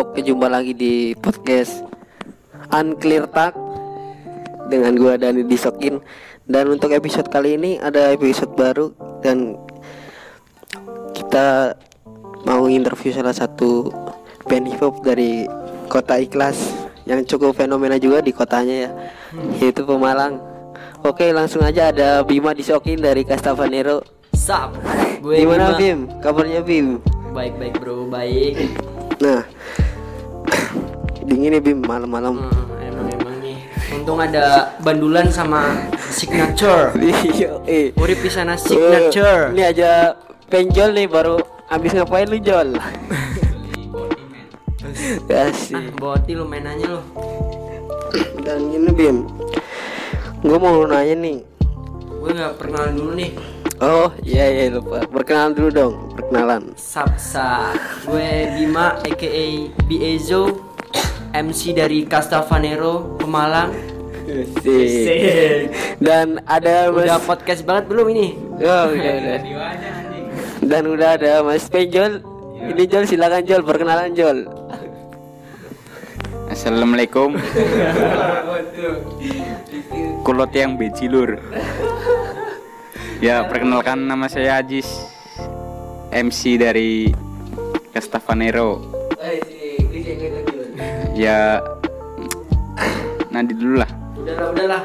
Oke jumpa lagi di podcast Unclear Talk Dengan gua Dani Disokin Dan untuk episode kali ini ada episode baru Dan kita mau interview salah satu band hip hop dari kota Ikhlas Yang cukup fenomena juga di kotanya ya Yaitu Pemalang Oke langsung aja ada Bima Disokin dari Castavanero Sup? Gue Gimana Bima. Bim? Kabarnya Bim? Baik-baik bro, baik. Nah Dingin nih Bim malam-malam Hmm, emang emang nih. Untung ada bandulan sama signature. Iya, eh. Urip sana signature. Ini aja penjol nih baru habis ngapain lu jol? Ah, Asik. boti lu mainannya lu. Dan ini Bim, gue mau nanya nih. Gue nggak pernah dulu nih. Oh iya iya lupa. Perkenalan dulu dong, perkenalan. Sapsa. Gue Bima aka Biezo MC dari Castavanero Pemalang. Dan ada Mas. Udah podcast banget belum ini? Oh, udah, udah. Dan udah ada Mas Penjol. Ini Jol silakan Jol perkenalan Jol. Assalamualaikum Kulot yang bejilur Ya perkenalkan nama saya Ajis MC dari Castavanero Ya Nanti dulu lah Udahlah, udahlah.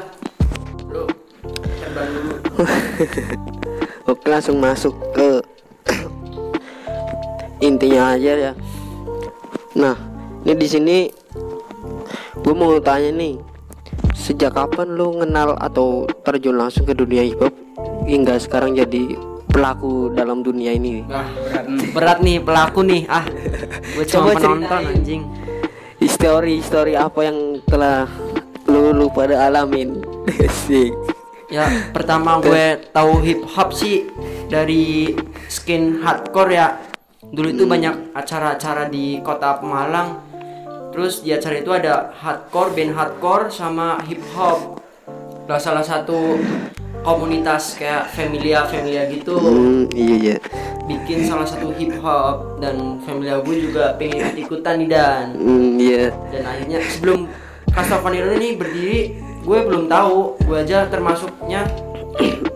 Lu terbang dulu. Oke langsung masuk ke intinya aja ya. Nah ini di sini gue mau tanya nih sejak kapan lu kenal atau terjun langsung ke dunia hip hop hingga sekarang jadi pelaku dalam dunia ini? Nah, berat nih pelaku nih. Ah, gue cuma Coba penonton ceritain. anjing. Histori histori apa yang telah lu lu pada alamin? Sih. Ya, pertama gue tahu hip hop sih dari skin hardcore ya. Dulu itu banyak acara-acara di kota Pemalang. Terus di acara itu ada hardcore, band hardcore sama hip hop. Lah salah satu komunitas kayak Familia Familia gitu Hmm, iya iya. bikin salah satu hip hop dan Familia gue juga pengen ikutan nih dan Hmm, iya. dan akhirnya sebelum Castavanero ini berdiri gue belum tahu gue aja termasuknya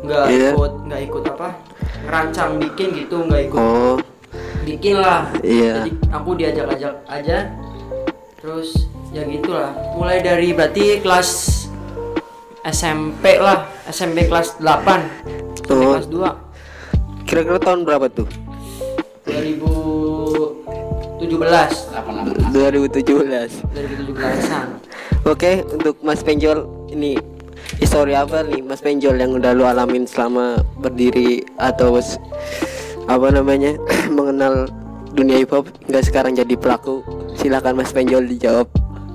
nggak Iya. ikut nggak ikut apa ngerancang bikin gitu nggak ikut Oh, bikin lah Iya. jadi aku diajak-ajak aja terus ya gitulah mulai dari berarti kelas SMP lah SMP kelas 8 SMP Oh. kelas 2 kira-kira tahun berapa tuh? 2017 2017. 2017an Oke, untuk Mas Penjol ini histori apa nih Mas Penjol yang udah lu alamin selama berdiri atau apa namanya mengenal dunia hip hop nggak sekarang jadi pelaku? Silakan Mas Penjol dijawab.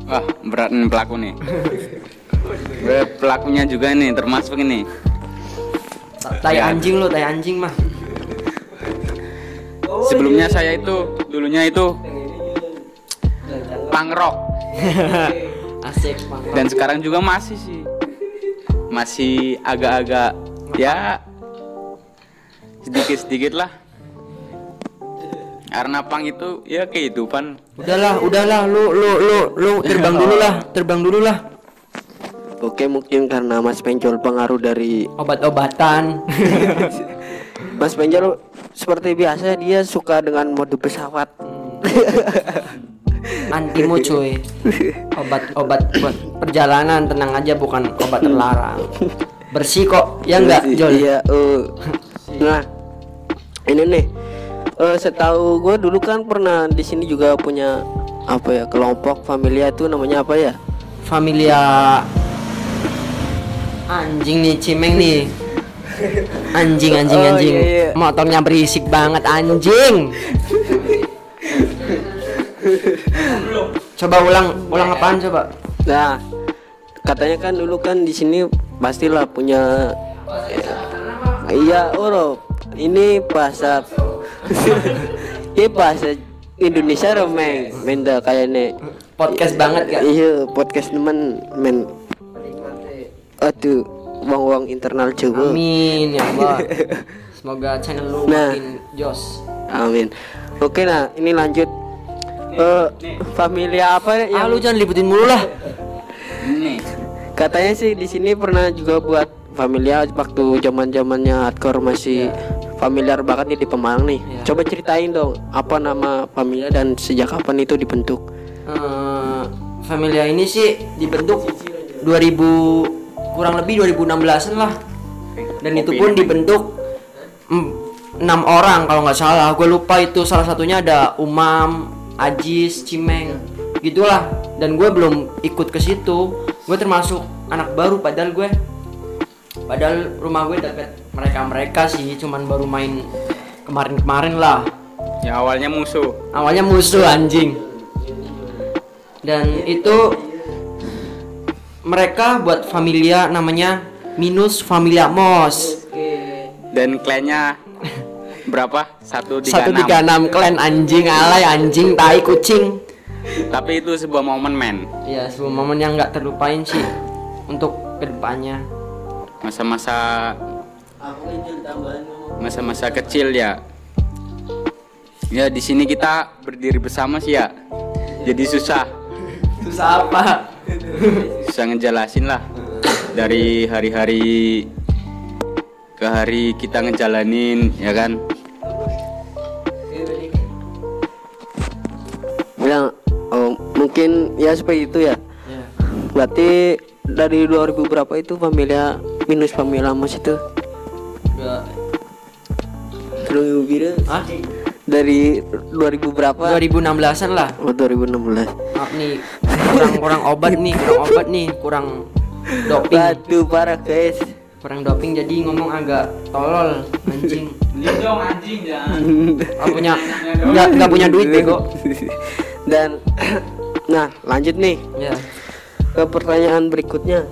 Wah berat nih pelaku nih Gue pelakunya juga nih termasuk ini. Tai Ya. anjing lo tai anjing mah. Sebelumnya saya itu Dulunya itu Punk rock asik dan sekarang juga masih sih. Masih agak-agak ya sedikit-sedikit lah. Karena pang itu ya kehidupan. Udahlah udahlah lu lu lu lu terbang dulu lah terbang dulu lah Oke, mungkin karena Mas Penjol pengaruh dari obat-obatan Mas Penjol seperti biasa dia suka dengan mode pesawat. antimu cuy obat obat buat perjalanan tenang aja bukan obat terlarang bersih kok ya enggak Jol Iya, eh. Nah, ini nih. Eh setahu gue dulu kan pernah di sini juga punya apa ya kelompok familia itu namanya apa ya? familia anjing nih cimeng nih anjing anjing Oh, anjing iya, iya. motornya berisik banget anjing coba ulang ulang apaan coba Nah, katanya kan dulu kan di sini pastilah punya eh, iya oro. Ini bahasa ini bahasa Indonesia romeng, menda kayaknya. podcast banget kan Iya, podcast teman men. Aduh, uang-uang internal Jawa. amin ya Allah semoga channel lu Nah. makin jos Amin. Oke nah, ini lanjut. Eh, familia apa ah yang lu jangan liputin mulu lah Ini. katanya sih di sini pernah juga buat familia waktu zaman zamannya hardcore masih familiar banget nih di Pemalang nih. Iya. Coba ceritain dong apa nama familia dan sejak kapan itu dibentuk? Eh, Familia ini sih dibentuk 2000 kurang lebih 2016an lah. Dan itu pun dibentuk mm, enam orang kalau nggak salah. Gue lupa itu salah satunya ada Umam Ajis Cimeng gitulah. Dan gue belum ikut ke situ. Gue termasuk anak baru padahal gue padahal rumah gue deket mereka mereka sih cuman baru main kemarin-kemarin lah. Ya awalnya musuh. awalnya musuh anjing. Dan itu mereka buat familia namanya minus familia mos Dan klannya berapa? Satu tiga satu tiga enam klan anjing alay anjing tai kucing Tapi itu sebuah momen men. ya sebuah momen yang nggak terlupain sih untuk ke depannya Masa-masa masa-masa kecil ya. Ya di sini kita berdiri bersama sih ya. Jadi susah, susah apa susah ngejelasin lah. Dari hari-hari ke hari kita ngejalanin ya kan. Bilang oh mungkin ya seperti itu ya. ya Berarti dari 2000 berapa itu familia minus familia mas itu? biru ah dari 2000 berapa? 2016an lah Oh 2016. maaf nih kurang kurang obat nih kurang obat nih kurang doping Waduh parah guys. kurang doping jadi ngomong agak tolol anjing dong anjing jangan. nggak punya nggak nggak punya duit bego Dan nah lanjut nih ya ke pertanyaan berikutnya.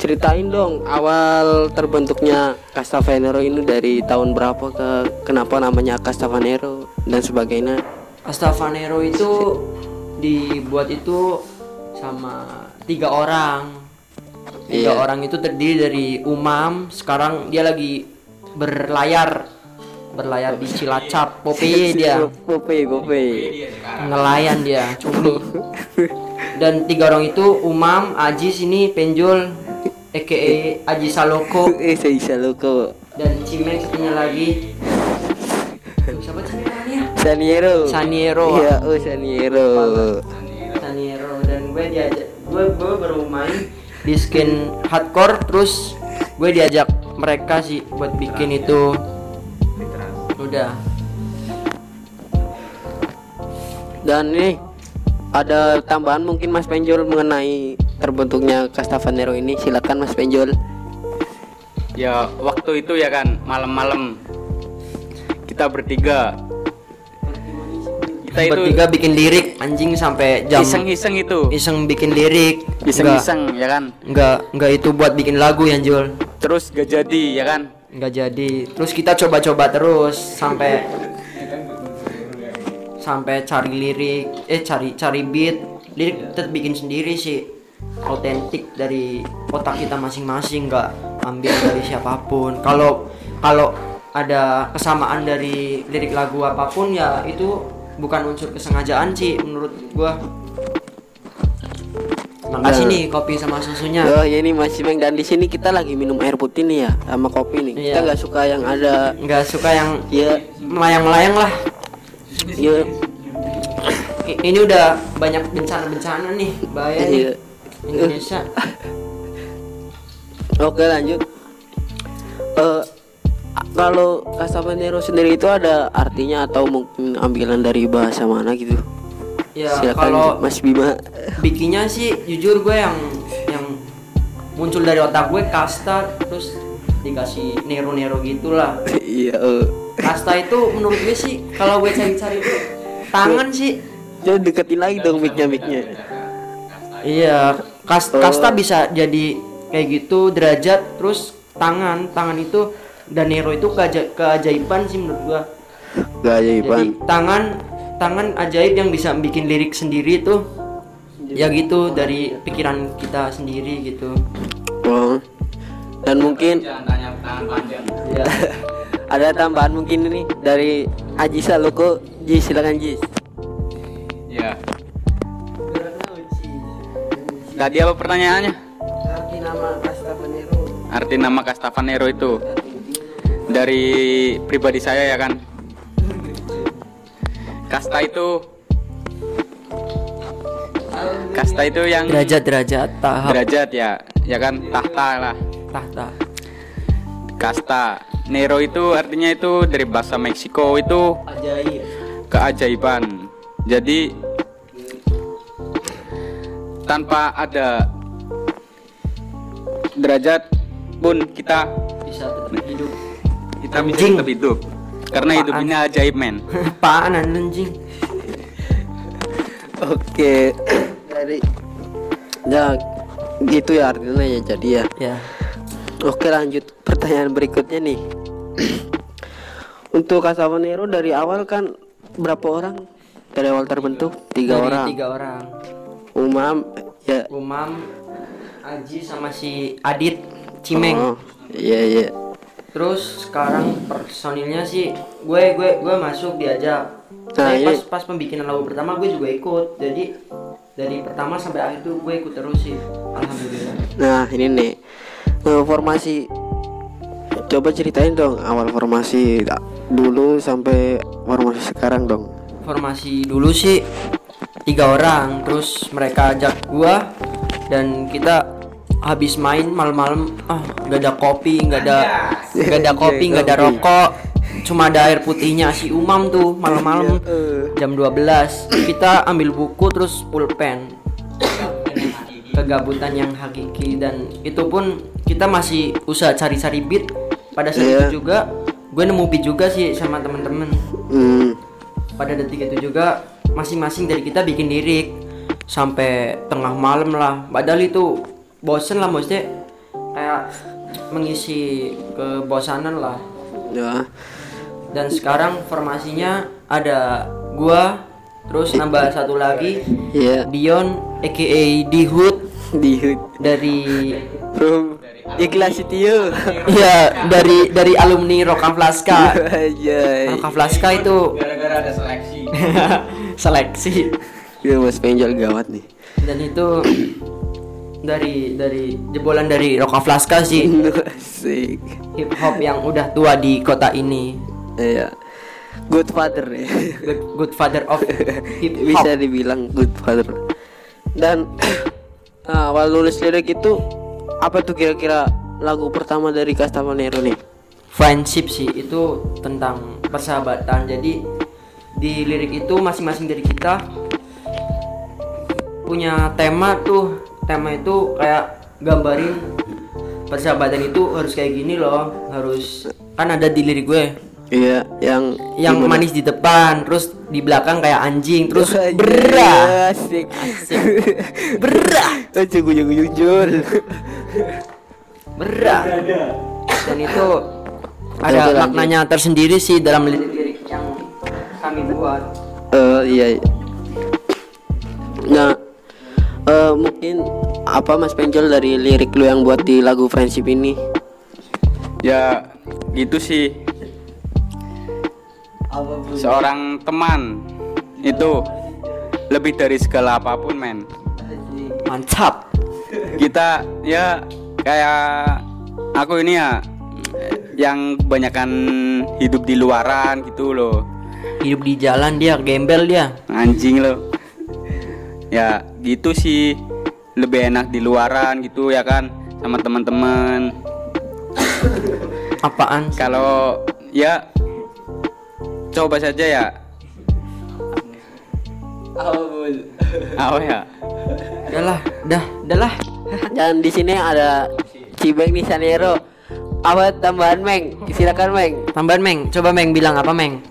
Ceritain dong awal terbentuknya Castavanero ini dari tahun berapa ke kenapa namanya Castavanero dan sebagainya. Astavanero itu dibuat itu sama tiga orang. Tiga Iya. orang itu terdiri dari Umam sekarang dia lagi berlayar berlayar di Cilacap Popeye dia. Popeye, Popeye. nelayan dia cumi dan tiga orang itu Umam Ajis ini penjol EKE Aji Saloko. Eh, saya bisa loko. dan Cimeng satunya lagi. Siapa namanya Saniero. Saniero. Iya, oh Saniero. Saniero dan gue diajak gue gue baru main di skin hardcore terus gue diajak mereka sih buat bikin itu udah Dan ini ada tambahan mungkin Mas Penjol mengenai terbentuknya Castavanero ini. Silakan Mas Penjol. Ya waktu itu ya kan malam-malam kita bertiga kita itu bertiga bikin lirik anjing sampai jam iseng-iseng itu. Iseng bikin lirik. Iseng-iseng ya kan? Nggak nggak itu buat bikin lagu ya Jul. Terus gak jadi ya kan? Nggak jadi. Terus kita coba-coba terus sampai sampai cari lirik eh cari cari beat. Lirik tetap bikin sendiri sih. Autentik dari otak kita masing-masing nggak ambil dari siapa pun. Kalau kalau ada kesamaan dari lirik lagu apa pun ya itu bukan unsur kesengajaan sih menurut gua makasih Nah. nih kopi sama susunya Oh, ya ini Mas Cimeng dan di sini kita lagi minum air putih nih ya sama kopi nih. Kita Iya. nggak suka yang ada nggak suka yang ya melayang-melayang lah ya ini udah banyak bencana-bencana nih bahaya nih Iya. Indonesia Oke lanjut. Eh kalau Castavanero sendiri itu ada artinya atau mungkin ambilan dari bahasa mana gitu? ya Silakan kalau Mas Bima. bikinnya sih jujur gue yang yang muncul dari otak gue kasta terus dikasih nero-nero gitulah Iya. eh. kasta itu menurut gue sih kalau gue cari-cari itu tangan sih Jadi deketin lagi dong mic-nya mic-nya. iya kas- Oh. kasta bisa jadi kayak gitu derajat terus tangan tangan itu dan nero itu keaja- keajaiban sih menurut gua Gak jadi tangan tangan ajaib yang bisa bikin lirik sendiri tuh ya gitu dari pikiran kita sendiri gitu Oh. Dan mungkin tanya tangan panjang ya ada tambahan mungkin ini dari Aji Saloko. Ji silakan Ji. Ya. Tadi apa pertanyaannya? Arti nama Castafanero. Arti nama Castafanero itu dari pribadi saya ya kan. Kasta itu Kasta itu yang derajat-derajat tahap derajat ya, ya kan tahta lah. tahta Kasta. Nero itu artinya itu dari bahasa Meksiko itu ajaib keajaiban. Jadi tanpa ada derajat pun kita bisa hidup kita bisa Anjing. tetap hidup. Karena hidup Apaan? ini ajaib men. apaan anjing Oke. Dari ya gitu ya artinya ya jadi ya. ya Oke lanjut pertanyaan berikutnya nih. Untuk Castafanero dari awal kan berapa orang? Dari awal terbentuk tiga Dari orang. tiga orang Umam ya. Umam Aji sama si Adit Cimeng Oh, iya iya. Terus sekarang personilnya sih gue gue gue masuk diajak. Nah, Tapi ini- pas pas pembikinan lagu pertama gue juga ikut. Jadi dari pertama sampai akhir tuh gue ikut terus sih. Alhamdulillah. Nah ini nih eh, formasi. Coba ceritain dong awal formasi dulu sampai formasi sekarang dong. Formasi dulu sih tiga orang. Terus mereka ajak gua dan kita habis main malam-malam ah nggak ada kopi nggak ada nggak ada kopi nggak ada rokok. Cuma ada air putihnya si Umam tuh malam-malam jam 12 kita ambil buku terus pulpen. Kegabutan yang hakiki. Dan itu pun kita masih usaha cari-cari beat. Pada saat Iya. itu juga gue nemu beat juga sih sama temen-temen. Hmm. pada detik itu juga masing-masing dari kita bikin lirik. Sampai tengah malam lah. Padahal itu bosen lah maksudnya kayak mengisi kebosanan lah Ya. dan sekarang formasinya ada gua terus nambah satu lagi Iya. Dion aka Dihut Di dari from Ikhlas ya dari dari alumni Roka Flaska Aja. Roka Flaska itu Gara-gara ada seleksi. seleksi Ya Mas Penjol gawat nih. dan itu dari dari jebolan dari Roka Flaska sih Asik. hip hop yang udah tua di kota ini Iya. Good father ya. good, good father of hip hop Bisa dibilang good father. Dan nah, awal nulis lirik itu apa tuh kira-kira lagu pertama dari Castafanero nih? friendship sih itu tentang persahabatan jadi di lirik itu masing-masing dari kita punya tema tuh tema itu kayak gambarin persahabatan itu harus kayak gini loh harus kan ada di lirik gue Iya, yang yang gimana? manis di depan terus di belakang kayak anjing terus berah Asik. berah Aduh, ujung jujur. berah dan itu ada maknanya tersendiri sih dalam lirik-lirik yang kami buat Eh iya. iya. Nah, eh mungkin apa Mas Penjol dari lirik lu yang buat di lagu Friendship ini? Ya gitu sih. Seorang teman itu lebih dari segala apa pun men. mantap Kita ya kayak aku ini ya yang kebanyakan hidup di luaran gitu loh. hidup di jalan dia gembel dia Anjing loh. Ya gitu sih lebih enak di luaran gitu ya kan sama teman-teman. apaan Kalau ya coba saja ya. Oh ya. udahlah dah udahlah Dan di sini ada Cibeng nih Sanero. Apa tambahan Meng? Silakan Meng. tambahan meng coba meng bilang apa meng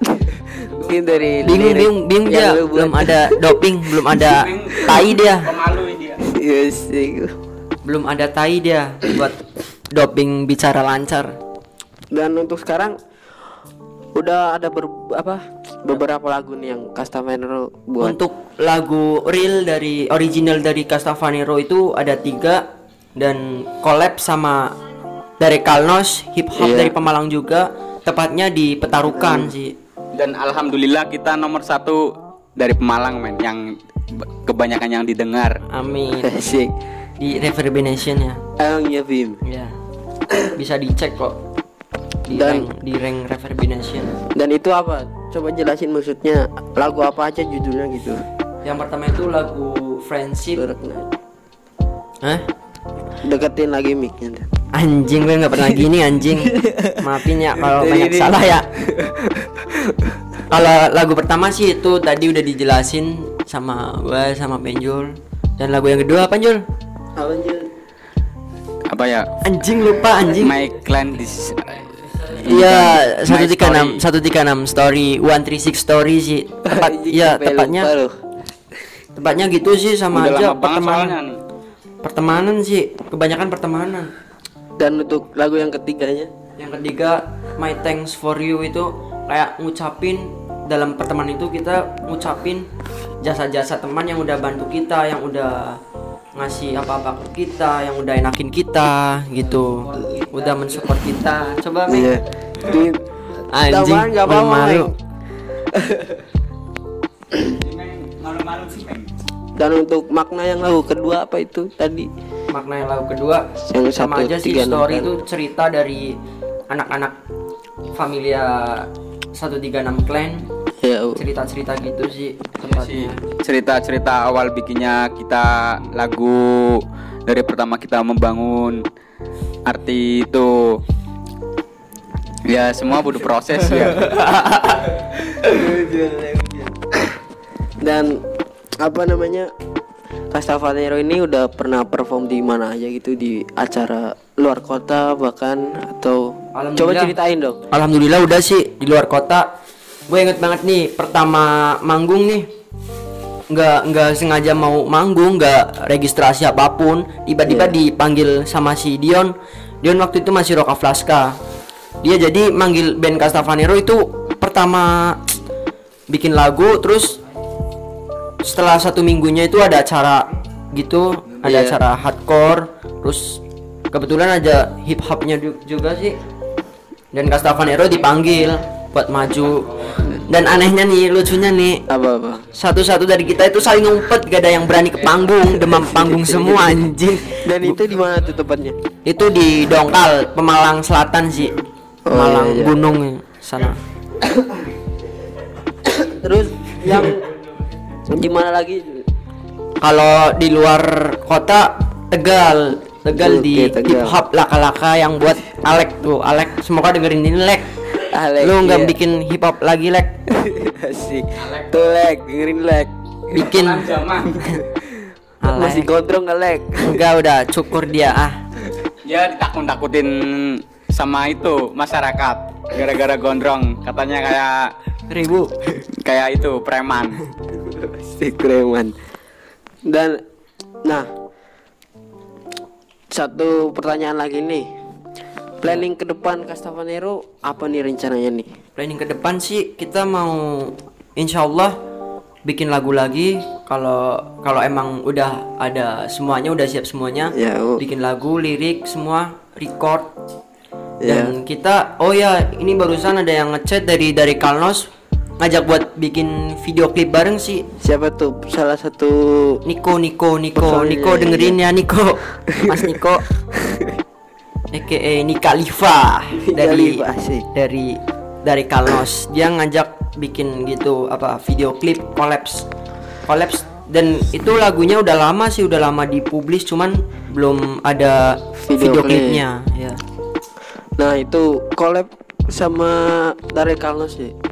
Mungkin dari bingung lirik bingung bingung dia belum ada doping belum ada tai dia Pemalu dia. Yes, iya. belum ada tai dia buat doping bicara lancar Dan untuk sekarang udah ada ber, apa beberapa lagu nih yang Castafanero buat. untuk lagu real dari original dari Castafanero itu ada tiga dan collab sama dari Kalnos hip hop Iya. dari Pemalang juga tepatnya di Petarukan sih Dan alhamdulillah kita nomor satu dari Pemalang men yang kebanyakan yang didengar. Amin. Asik. Di Reverbination ya. Emang ya Bim. Ya. Bisa dicek kok. Di Dan- rank di rank Reverbination. Dan itu apa? Coba jelasin maksudnya lagu apa aja judulnya gitu. Yang pertama itu lagu Friendship. Hah? Deketin lagi mic-nya. Anjing gue nggak pernah gini anjing. Maafin ya kalau banyak salah ya. Kalau lagu pertama sih itu tadi udah dijelasin sama gue sama Penjul. Dan lagu yang kedua apa Jul? Apa Jul? Apa ya? Anjing lupa anjing. My clan this Iya, satu tiga enam, Story. satu tiga enam story, one three six story sih. Tepat, iya tepatnya, tepatnya gitu sih sama Udah aja pertemanan. Pertemanan sih, kebanyakan pertemanan. Dan untuk lagu yang ketiganya Yang ketiga, my thanks for you itu kayak ngucapin dalam pertemanan itu kita ngucapin jasa-jasa teman yang udah bantu kita, yang udah ngasih apa-apa ke kita, yang udah enakin kita gitu. Udah mensupport kita. Coba Meng. Iya. Di Anjing, nggak apa-apa, malu. Dan untuk makna yang lagu kedua apa itu tadi? Makna yang lagu kedua Yang sama satu, aja sih story enam, itu cerita dari anak-anak familia 136 clan. Ya, cerita-cerita gitu sih tempatnya. cerita-cerita awal bikinnya kita lagu dari pertama kita membangun arti itu. Ya semua butuh proses ya. Dan apa namanya? Castavanero ini udah pernah perform di mana aja gitu? Di acara luar kota bahkan atau coba ceritain dong. Alhamdulillah udah sih di luar kota. Gue inget banget nih pertama manggung nih nggak nggak sengaja mau manggung nggak registrasi apa pun tiba-tiba Iya. dipanggil sama si Dion Dion waktu itu masih Roka Flaska dia jadi manggil band Castavanero itu pertama bikin lagu terus setelah satu minggunya itu ada acara gitu ada Iya. acara hardcore terus kebetulan ada hip hopnya ju- juga sih dan Castavanero dipanggil buat maju dan anehnya nih lucunya nih Apa apa? satu-satu dari kita itu saling ngumpet gak ada yang berani ke panggung demam panggung semua anjing Dan itu di mana tuh tempatnya? itu di Dongkal Pemalang Selatan sih Oh, Pemalang iya, iya. Gunung ya, sana Terus yang di mana lagi? kalau di luar kota Tegal Tegal di Tegal. hip hop laka-laka yang buat Alek tuh. Alek semoga dengerin ini Lek. Alek, lu nggak iya. bikin hip hop lagi Lek. Asik. Tuh lek, dengerin lek. bikin. Masih Alek. gondrong nggak lek? enggak udah cukur dia ah. Ya ditakut-takutin sama itu masyarakat. Gara-gara gondrong katanya kayak ribu. kayak itu preman. Si kreman dan nah satu pertanyaan lagi nih. Planning ke depan Castavanero apa nih rencananya nih? Planning ke depan sih kita mau insya Allah bikin lagu lagi. Kalau kalau emang udah ada semuanya udah siap semuanya Ya, bikin lagu lirik semua record. Ya. dan kita oh ya ini barusan ada yang ngechat dari dari Kalnos ngajak buat bikin video klip bareng sih. Siapa tuh? Salah satu Niko Niko Niko. Niko dengerin ya Niko. Mas Niko. EKE Nika Liva. Dari dari dari Kalnos. Dia ngajak bikin gitu apa video klip collapse. Collapse. Dan itu lagunya udah lama sih udah lama dipublish cuman belum ada Video video, klip. klipnya ya. Nah itu collab sama Dari Carlos ya Mm-mm.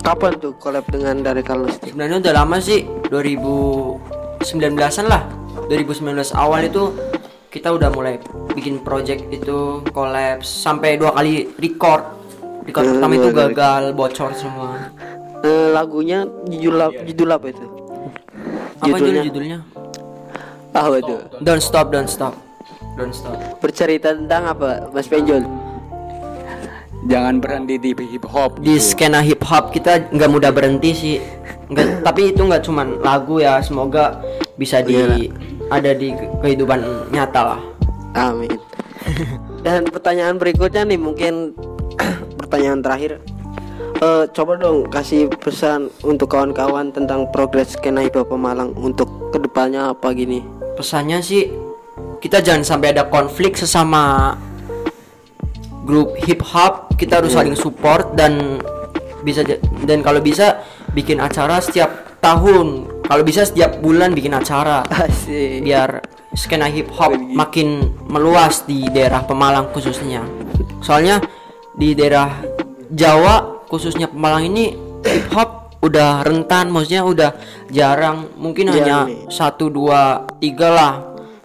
Kapan tuh collab dengan Dari Carlos sebenarnya udah lama sih 2019an lah. 2019 awal itu kita udah mulai bikin project itu collapse sampai dua kali record. Record Hmm, pertama itu gagal bocor semua. Eh, lagunya judul ap- judul apa itu? Apa judul judulnya? Apa itu? Don't stop don't stop. Don't stop. Bercerita tentang apa Mas Penjol jangan berhenti di hip hop di gitu. skena hip hop kita nggak mudah berhenti sih nggak tapi itu nggak cuman lagu ya semoga bisa di Iyalah. ada di ke- kehidupan nyata lah Amin. Dan pertanyaan berikutnya nih mungkin pertanyaan terakhir. eh, coba dong kasih pesan untuk kawan-kawan tentang progres skena hip hop Pemalang untuk ke depannya apa gini pesannya sih kita jangan sampai ada konflik sesama grup hip hop kita harus saling support dan bisa dan kalau bisa bikin acara setiap tahun. Kalau bisa setiap bulan bikin acara. Asik. Biar skena hip hop makin meluas di daerah Pemalang khususnya. Soalnya di daerah Jawa khususnya Pemalang ini hip hop udah rentan maksudnya udah jarang. Mungkin hanya satu dua tiga lah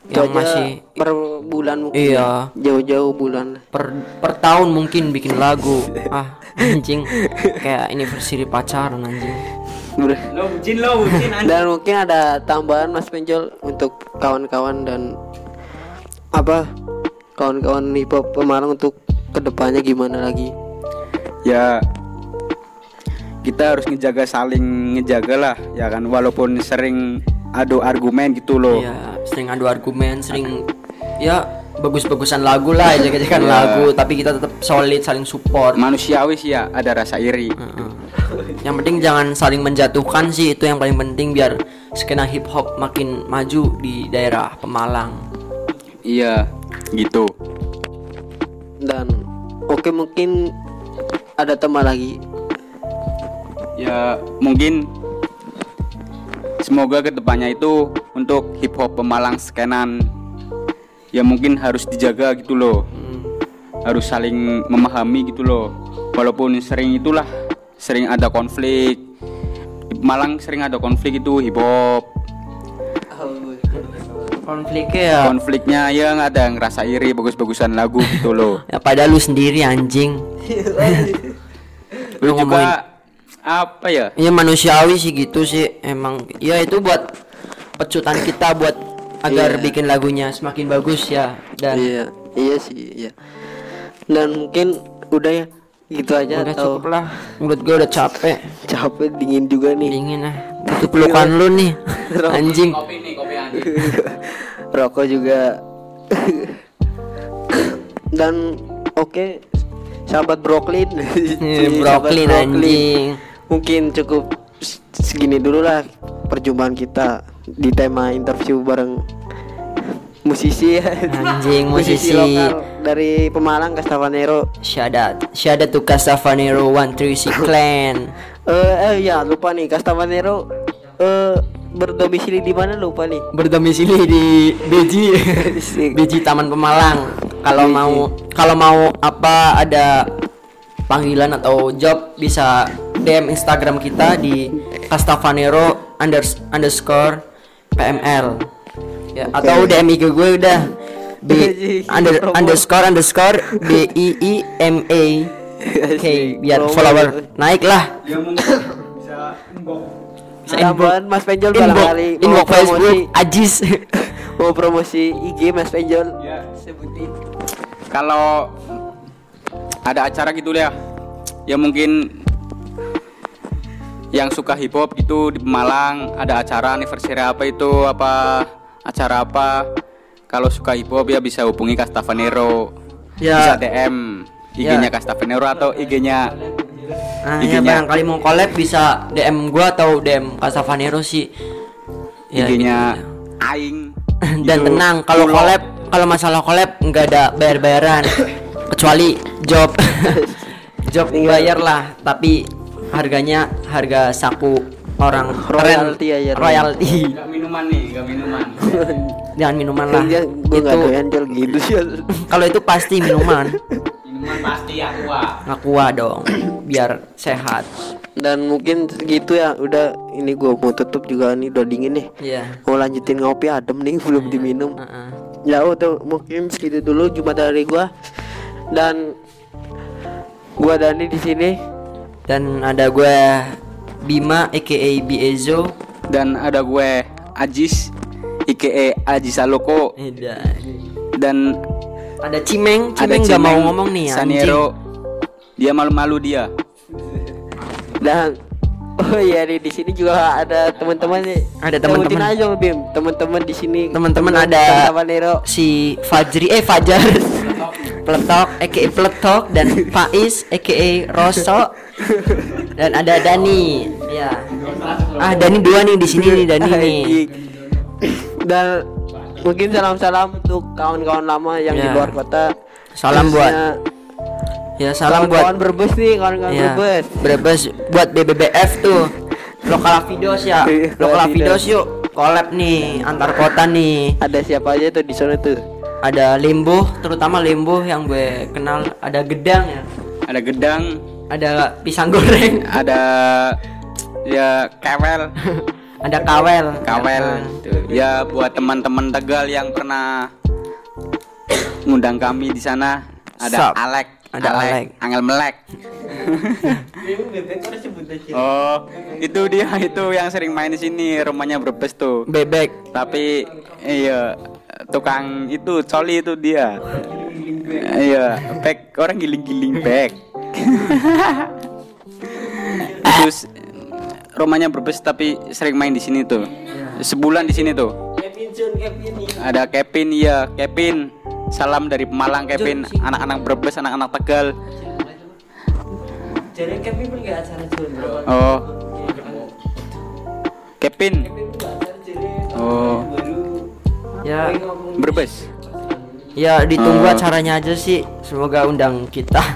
Itu yang masih per bulan mungkin Iya. ya. jauh-jauh bulan. Per per tahun mungkin bikin lagu. Ah anjing. Kayak anniversary pacaran anjing. Udah. Lo bucin lo bucin dan mungkin ada tambahan Mas Penjol untuk kawan-kawan dan apa kawan-kawan hip hop Pemalang untuk ke depannya gimana lagi? Ya kita harus ngejaga saling ngejaga lah ya kan? Walaupun sering adu argumen gitu loh. Ya sering adu argumen sering ya bagus-bagusan lagu lah jaga-jagaan Iya. lagu tapi kita tetap solid saling support. Manusiawi sih ya ada rasa iri. Heeh. yang penting jangan saling menjatuhkan sih itu yang paling penting biar skena hip hop makin maju di daerah Pemalang. Iya gitu. Dan oke mungkin ada teman lagi. Ya mungkin semoga ke depannya itu untuk hip hop Pemalang skenan ya mungkin harus dijaga gitu loh. Harus saling memahami gitu loh. Walaupun sering itulah sering ada konflik. Di Pemalang sering ada konflik itu hip hop konfliknya ya? Konfliknya ya nggak ada yang ngerasa iri bagus-bagusan lagu gitu loh. Ya padahal lu sendiri anjing. Lu juga apa ya? Ya manusiawi sih gitu sih. Emang ya itu buat pecutan kita buat agar Iya. bikin lagunya semakin bagus ya dan iya iya sih iya. Dan mungkin udah ya gitu aja udah atau cukup lah. Mulut gue udah capek. Capek dingin juga nih. Dingin ah itu pelukan lu nih anjing. Kopi nih kopi anjing rokok juga. Dan oke sahabat Brooklyn. Eh, Sahabat Brooklyn. anjing mungkin cukup segini dulu lah perjumpaan kita di tema interview bareng musisi Anjing, musisi. lokal dari Pemalang Castavanero. Syadat. Syadat tuh Castavanero One Three Si Clan. Eh eh, ya lupa nih Castavanero eh berdomisili di mana? Lupa nih. Berdomisili di Beji Beji Taman Pemalang. Kalau mau kalau mau apa ada panggilan atau job bisa DM Instagram kita di Castavanero unders- underscore PML ya Oke. atau DM IG gue udah. B Beji, under, promo. underscore underscore B I I M A. Oke biar follower naik lah ya bisa Bisa Tambahan Mas Penjol inbox, barangkali mau inbox Facebook promosi Ajis. Mau promosi IG Mas Penjol? Ya. sebutin. Kalau ada acara gitu ya ya mungkin yang suka hip hop gitu di Pemalang ada acara anniversary apa itu apa acara apa kalau suka hip hop ya bisa hubungi Castavanero Ya. bisa DM IG-nya Ya. Atau IG-nya Nah, ya IG-nya. barangkali mau collab bisa DM gua atau DM Casavanero sih. Ya, IG-nya gitu. Aing Dan gitu. tenang, kalau collab, kalau masalah collab nggak ada bayar-bayaran kecuali job. job bayar lah, tapi harganya harga saku orang. Royalty aja, royalty. Nggak minuman nih nggak minuman Jangan minuman lah. Dia gue nggak Itu doyan gitu sih kalau itu pasti minuman. minuman pasti aqua Aqua dong, biar sehat. dan mungkin segitu ya udah ini gue mau tutup juga nih udah dingin nih Iya. mau lanjutin ngopi adem nih belum diminum Heeh. ya udah mungkin segitu dulu cuma dari gua dan gua Dani di sini Dan ada gue Bima aka Biezo. Dan ada gue Ajis IKE Ajis Aloko. Dan Ada Cimeng, ada Cimeng nggak mau Cimeng, ngomong nih anjing. Sanero dia malu-malu dia. Dan oh iya nih di sini juga ada teman-teman nih. Ada teman-teman. aja Bim. Teman-teman di sini. Teman-teman teman ada- Si Fajri eh Fajar Peletok aka Peletok dan Faiz aka Roso dan ada Dani. Ya. Ah Dani dua nih di sini nih Dani nih. Dan mungkin salam-salam untuk kawan-kawan lama yang di Ya. luar kota. Salam buat ya salam buat kawan-kawan berbes nih, kawan-kawan ya, berbes. Brebes buat BBBF tuh. Lokal Videos ya. Iya, Lokal Videos. Videos yuk. Collab nih antar kota nih. Ada siapa aja tuh di sana tuh? Ada Limbo, terutama Limbo yang gue kenal. Ada Gedang ya. ada gedang Ada pisang goreng. ada ya kewel Ada Kawel. kawel Ya. ya buat teman-teman tegal yang pernah ngundang kami di sana ada Sup. Alek Ada Alek. Angel Melek oh itu dia itu yang sering main di sini rumahnya Brebes tuh Bebek. tapi iya tukang itu coli itu dia. Iya back orang giling-giling back terus rumahnya Brebes tapi sering main di sini tuh. Sebulan di sini tuh. Ada Kevin iya Kevin. Salam dari Pemalang Kevin. Anak-anak Brebes anak-anak Tegal. Jadi Kevin oh. Kevin Ya, Brebes ya ditunggu Oh. acaranya aja sih. Semoga undang kita.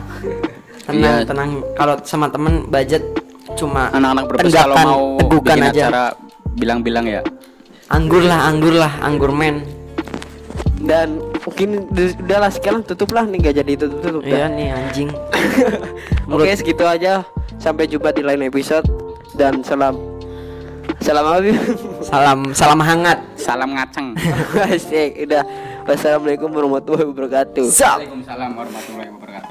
Iya. tenang, tenang. Kalau sama temen budget cuma anak-anak Brebes kalau mau tegukan bikin aja. acara bilang-bilang ya Anggur lah, anggur lah, anggur men. Dan mungkin di- udahlah sekarang tutup lah nih gak jadi tutup tutup. Iya nih anjing. Oke segitu aja. Sampai jumpa di lain episode dan salam salam apa? Salam, salam hangat. salam ngaceng Asik, udah. Wassalamualaikum warahmatullahi wabarakatuh. Waalaikumsalam warahmatullahi wabarakatuh